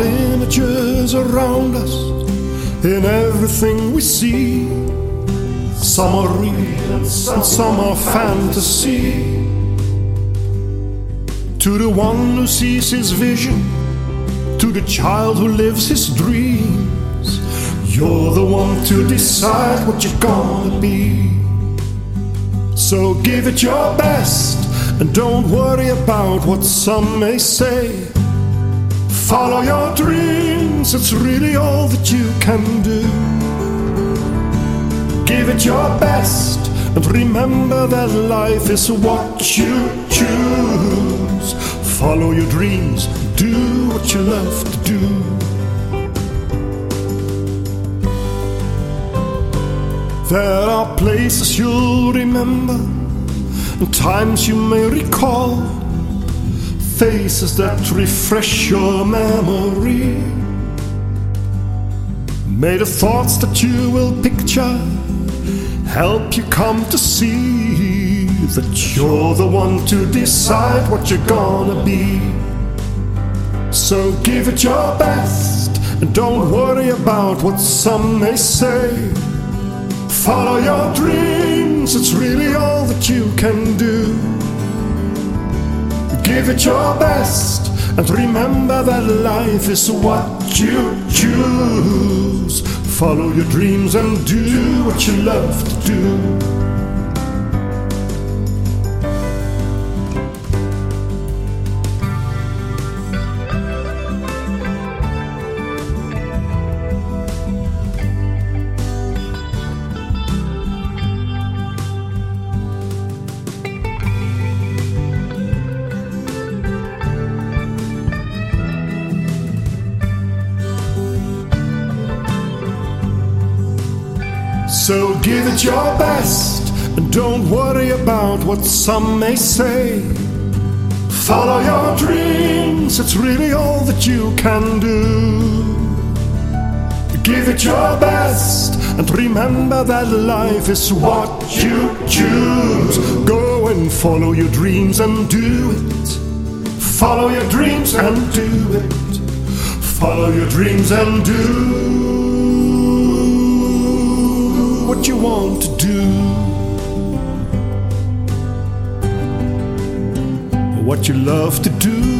images around us in everything we see. Some are real and some are fantasy. To the one who sees his vision, to the child who lives his dreams, you're the one to decide what you're gonna be. So give it your best and don't worry about what some may say. Follow your dreams, it's really all that you can do. Give it your best and remember that life is what you choose. Follow your dreams, do what you love to do. There are places you'll remember and times you may recall faces that refresh your memory. May the thoughts that you will picture help you come to see that you're the one to decide what you're gonna be. So give it your best and don't worry about what some may say. Follow your dreams, it's really all that you can do. Give it your best and remember that life is what you choose. Follow your dreams and do what you love to do. So give it your best and don't worry about what some may say. Follow your dreams, it's really all that you can do. Give it your best and remember that life is what you choose. Go and follow your dreams and do it. Follow your dreams and do it. Follow your dreams and do what you want to do. What you love to do.